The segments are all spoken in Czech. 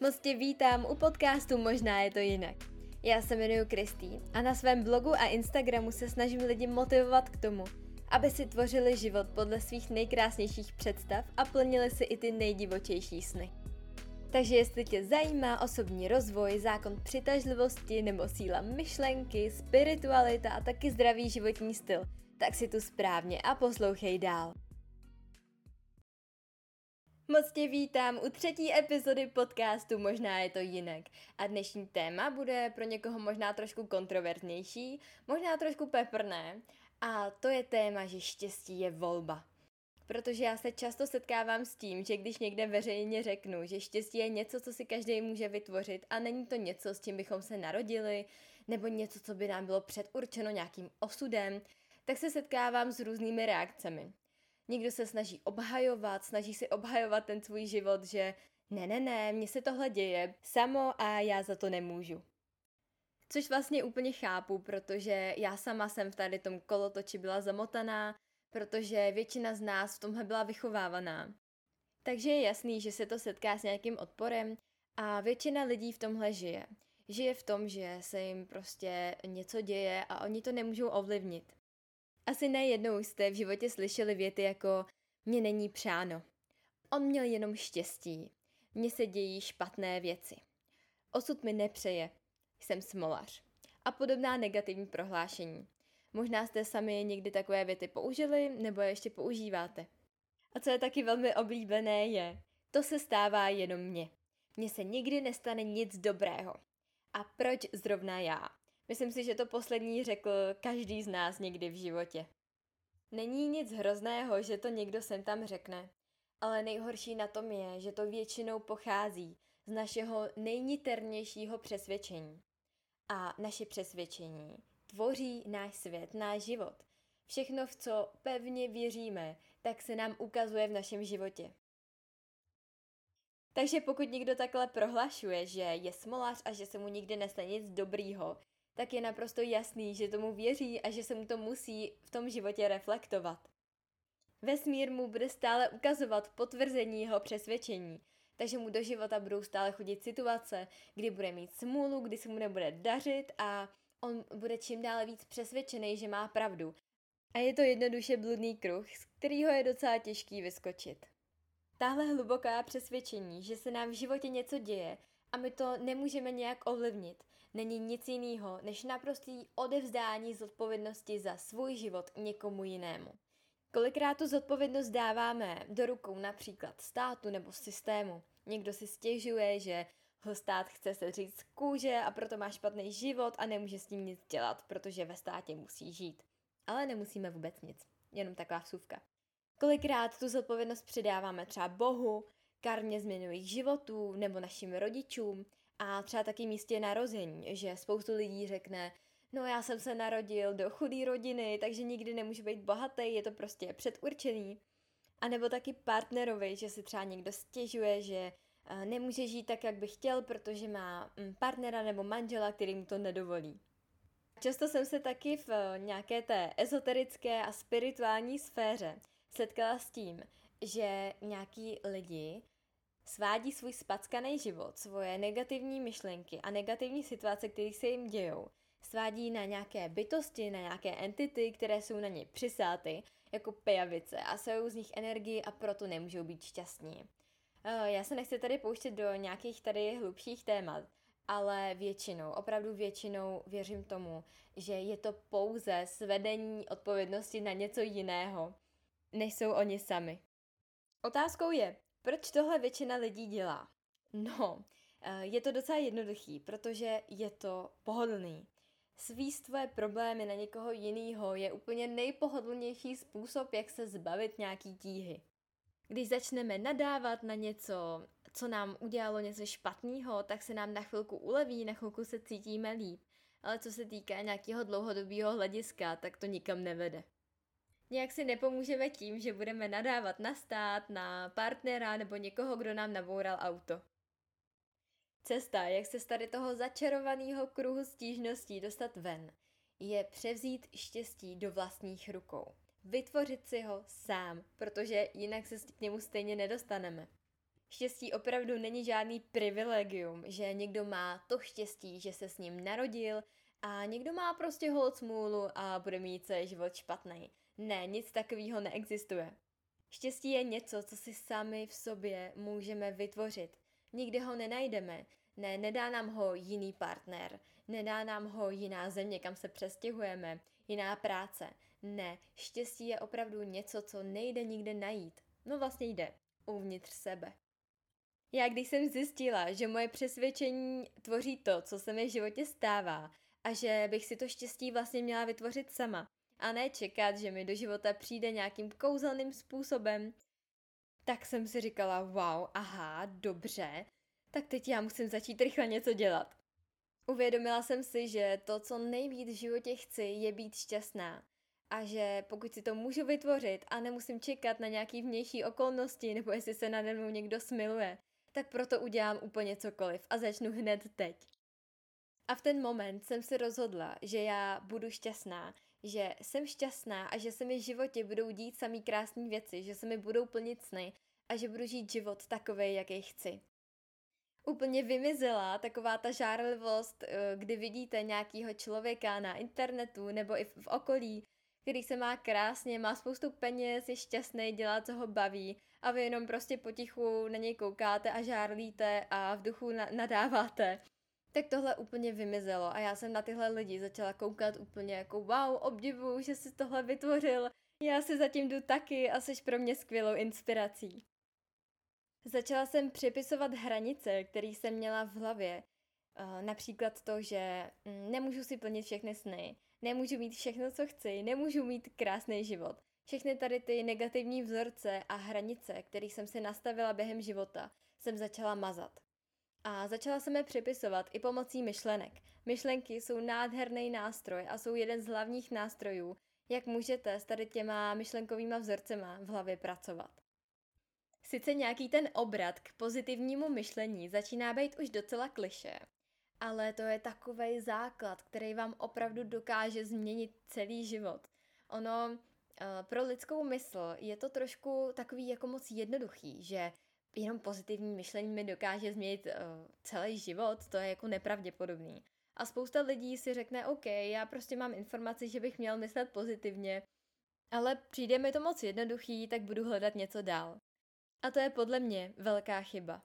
Moc tě vítám u podcastu Možná je to jinak. Já se jmenuji Kristý a na svém blogu a Instagramu se snažím lidi motivovat k tomu, aby si tvořili život podle svých nejkrásnějších představ a plnili si i ty nejdivočejší sny. Takže jestli tě zajímá osobní rozvoj, zákon přitažlivosti nebo síla myšlenky, spiritualita a taky zdravý životní styl, tak si tu správně a poslouchej dál. Moc tě vítám u třetí epizody podcastu Možná je to jinak. A dnešní téma bude pro někoho možná trošku kontroverznější, možná trošku peprné. A to je téma, že štěstí je volba. Protože já se často setkávám s tím, že když někde veřejně řeknu, že štěstí je něco, co si každý může vytvořit a není to něco, s tím bychom se narodili, nebo něco, co by nám bylo předurčeno nějakým osudem, tak se setkávám s různými reakcemi. Někdo se snaží obhajovat, snaží si obhajovat ten svůj život, že ne, ne, ne, mně se tohle děje samo a já za to nemůžu. Což vlastně úplně chápu, protože já sama jsem v tady tom kolotoči byla zamotaná, protože většina z nás v tomhle byla vychovávaná. Takže je jasný, že se to setká s nějakým odporem a většina lidí v tomhle žije. Žije v tom, že se jim prostě něco děje a oni to nemůžou ovlivnit. Asi nejednou jste v životě slyšeli věty jako mě není přáno. On měl jenom štěstí. Mně se dějí špatné věci. Osud mi nepřeje. Jsem smolař. A podobná negativní prohlášení. Možná jste sami někdy takové věty použili nebo je ještě používáte. A co je taky velmi oblíbené je, to se stává jenom mně. Mně se nikdy nestane nic dobrého. A proč zrovna já? Myslím si, že to poslední řekl každý z nás někdy v životě. Není nic hrozného, že to někdo sem tam řekne, ale nejhorší na tom je, že to většinou pochází z našeho nejniternějšího přesvědčení. A naše přesvědčení tvoří náš svět, náš život. Všechno, v co pevně věříme, tak se nám ukazuje v našem životě. Takže pokud někdo takhle prohlašuje, že je smolař a že se mu nikdy nestane nic dobrýho, tak je naprosto jasný, že tomu věří a že se mu to musí v tom životě reflektovat. Vesmír mu bude stále ukazovat potvrzení jeho přesvědčení, takže mu do života budou stále chodit situace, kdy bude mít smůlu, kdy se mu nebude dařit a on bude čím dále víc přesvědčený, že má pravdu. A je to jednoduše bludný kruh, z kterého je docela těžký vyskočit. Tahle hluboká přesvědčení, že se nám v životě něco děje a my to nemůžeme nějak ovlivnit, není nic jiného než naprostý odevzdání zodpovědnosti za svůj život někomu jinému. Kolikrát tu zodpovědnost dáváme do rukou například státu nebo systému. Někdo si stěžuje, že ho stát chce se říct z kůže a proto má špatný život a nemůže s tím nic dělat, protože ve státě musí žít. Ale nemusíme vůbec nic. Jenom taková vsuvka. Kolikrát tu zodpovědnost předáváme třeba Bohu, karmě změnových životů nebo našim rodičům a třeba taky místě narození, že spoustu lidí řekne, no já jsem se narodil do chudé rodiny, takže nikdy nemůžu být bohatý, je to prostě předurčený. A nebo taky partnerovi, že si třeba někdo stěžuje, že eh, nemůže žít tak, jak by chtěl, protože má mm, partnera nebo manžela, který mu to nedovolí. Často jsem se taky v eh, nějaké té ezoterické a spirituální sféře setkala s tím, že nějaký lidi svádí svůj spackaný život, svoje negativní myšlenky a negativní situace, které se jim dějou, svádí na nějaké bytosti, na nějaké entity, které jsou na ně přisáty, jako pejavice a jsou z nich energii a proto nemůžou být šťastní. Eh, já se nechci tady pouštět do nějakých tady hlubších témat, ale většinou, opravdu většinou věřím tomu, že je to pouze svedení odpovědnosti na něco jiného, než jsou oni sami. Otázkou je, proč tohle většina lidí dělá? No, eh, je to docela jednoduchý, protože je to pohodlný. Svíst tvoje problémy na někoho jiného je úplně nejpohodlnější způsob, jak se zbavit nějaký tíhy. Když začneme nadávat na něco, co nám udělalo něco špatného, tak se nám na chvilku uleví, na chvilku se cítíme líp. Ale co se týká nějakého dlouhodobého hlediska, tak to nikam nevede. Nějak si nepomůžeme tím, že budeme nadávat na stát, na partnera nebo někoho, kdo nám naboural auto. Cesta, jak se z tady toho začarovaného kruhu stížností dostat ven, je převzít štěstí do vlastních rukou. Vytvořit si ho sám, protože jinak se k němu stejně nedostaneme. Štěstí opravdu není žádný privilegium, že někdo má to štěstí, že se s ním narodil a někdo má prostě hold smůlu a bude mít celý život špatný. Ne, nic takového neexistuje. Štěstí je něco, co si sami v sobě můžeme vytvořit. Nikdy ho nenajdeme. Ne, nedá nám ho jiný partner, nedá nám ho jiná země, kam se přestěhujeme, jiná práce. Ne, štěstí je opravdu něco, co nejde nikde najít. No vlastně jde, uvnitř sebe. Já když jsem zjistila, že moje přesvědčení tvoří to, co se mi v životě stává a že bych si to štěstí vlastně měla vytvořit sama a ne čekat, že mi do života přijde nějakým kouzelným způsobem, tak jsem si říkala, wow, aha, dobře, tak teď já musím začít rychle něco dělat. Uvědomila jsem si, že to, co nejvíc v životě chci, je být šťastná. A že pokud si to můžu vytvořit a nemusím čekat na nějaký vnější okolnosti nebo jestli se nade mnou někdo smiluje, tak proto udělám úplně cokoliv a začnu hned teď. A v ten moment jsem si rozhodla, že já budu šťastná, že jsem šťastná a že se mi v životě budou dít samý krásné věci, že se mi budou plnit sny a že budu žít život takový, jaký chci. Úplně vymizela taková ta žárlivost, eh, kdy vidíte nějakého člověka na internetu nebo i v okolí, který se má krásně, má spoustu peněz, je šťastný, dělá, co ho baví a vy jenom prostě potichu na něj koukáte a žárlíte a v duchu na- nadáváte. Tak tohle úplně vymizelo a já jsem na tyhle lidi začala koukat úplně jako wow, obdivuju, že jsi tohle vytvořil, já si zatím jdu taky a jsi pro mě skvělou inspirací. Začala jsem připisovat hranice, které jsem měla v hlavě. Uh, například to, že mm, nemůžu si plnit všechny sny, nemůžu mít všechno, co chci, nemůžu mít krásný život. Všechny tady ty negativní vzorce a hranice, které jsem si nastavila během života, jsem začala mazat. A začala jsem je připisovat i pomocí myšlenek. Myšlenky jsou nádherný nástroj a jsou jeden z hlavních nástrojů, jak můžete s tady těma myšlenkovýma vzorcema v hlavě pracovat. Sice nějaký ten obrat k pozitivnímu myšlení začíná být už docela kliše, ale to je takový základ, který vám opravdu dokáže změnit celý život. Ono eh, pro lidskou mysl je to trošku takový jako moc jednoduchý, že jenom pozitivní myšlení mi dokáže změnit uh, celý život, to je jako nepravděpodobný. A spousta lidí si řekne, OK, já prostě mám informaci, že bych měl myslet pozitivně, ale přijde mi to moc jednoduchý, tak budu hledat něco dál. A to je podle mě velká chyba.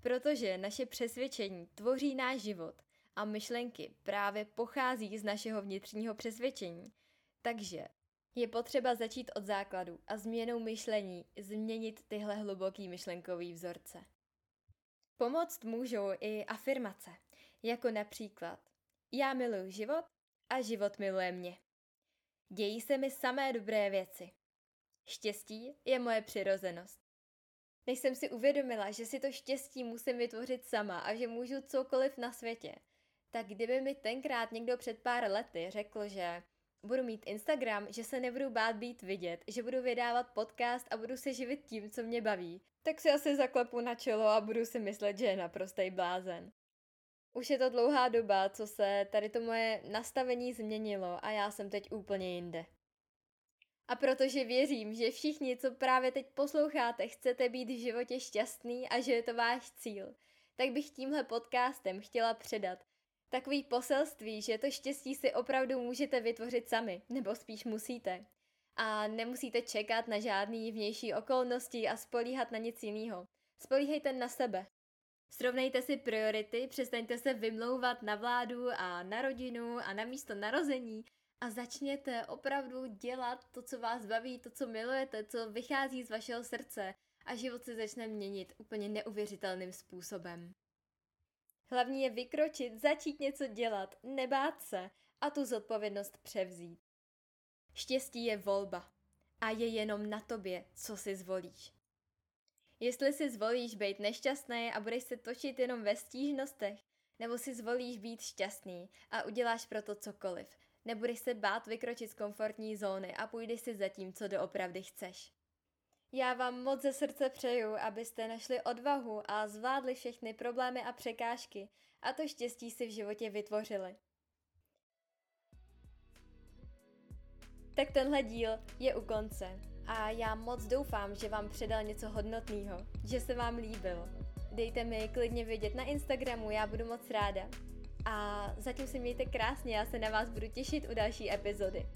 Protože naše přesvědčení tvoří náš život a myšlenky právě pochází z našeho vnitřního přesvědčení. Takže je potřeba začít od základu a změnou myšlení změnit tyhle hluboký myšlenkový vzorce. Pomoct můžou i afirmace, jako například Já miluji život a život miluje mě. Dějí se mi samé dobré věci. Štěstí je moje přirozenost. Než jsem si uvědomila, že si to štěstí musím vytvořit sama a že můžu cokoliv na světě, tak kdyby mi tenkrát někdo před pár lety řekl, že budu mít Instagram, že se nebudu bát být vidět, že budu vydávat podcast a budu se živit tím, co mě baví, tak si asi zaklepu na čelo a budu si myslet, že je naprostej blázen. Už je to dlouhá doba, co se tady to moje nastavení změnilo a já jsem teď úplně jinde. A protože věřím, že všichni, co právě teď posloucháte, chcete být v životě šťastný a že je to váš cíl, tak bych tímhle podcastem chtěla předat takový poselství, že to štěstí si opravdu můžete vytvořit sami, nebo spíš musíte. A nemusíte čekat na žádný vnější okolnosti a spolíhat na nic jiného. Spolíhejte na sebe. Srovnejte si priority, přestaňte se vymlouvat na vládu a na rodinu a na místo narození a začněte opravdu dělat to, co vás baví, to, co milujete, co vychází z vašeho srdce a život se začne měnit úplně neuvěřitelným způsobem. Hlavní je vykročit, začít něco dělat, nebát se a tu zodpovědnost převzít. Štěstí je volba a je jenom na tobě, co si zvolíš. Jestli si zvolíš být nešťastný a budeš se točit jenom ve stížnostech, nebo si zvolíš být šťastný a uděláš pro to cokoliv, nebudeš se bát vykročit z komfortní zóny a půjdeš si za tím, co doopravdy chceš. Já vám moc ze srdce přeju, abyste našli odvahu a zvládli všechny problémy a překážky a to štěstí si v životě vytvořili. Tak tenhle díl je u konce a já moc doufám, že vám předal něco hodnotného, že se vám líbil. Dejte mi klidně vědět na Instagramu, já budu moc ráda. A zatím se mějte krásně, já se na vás budu těšit u další epizody.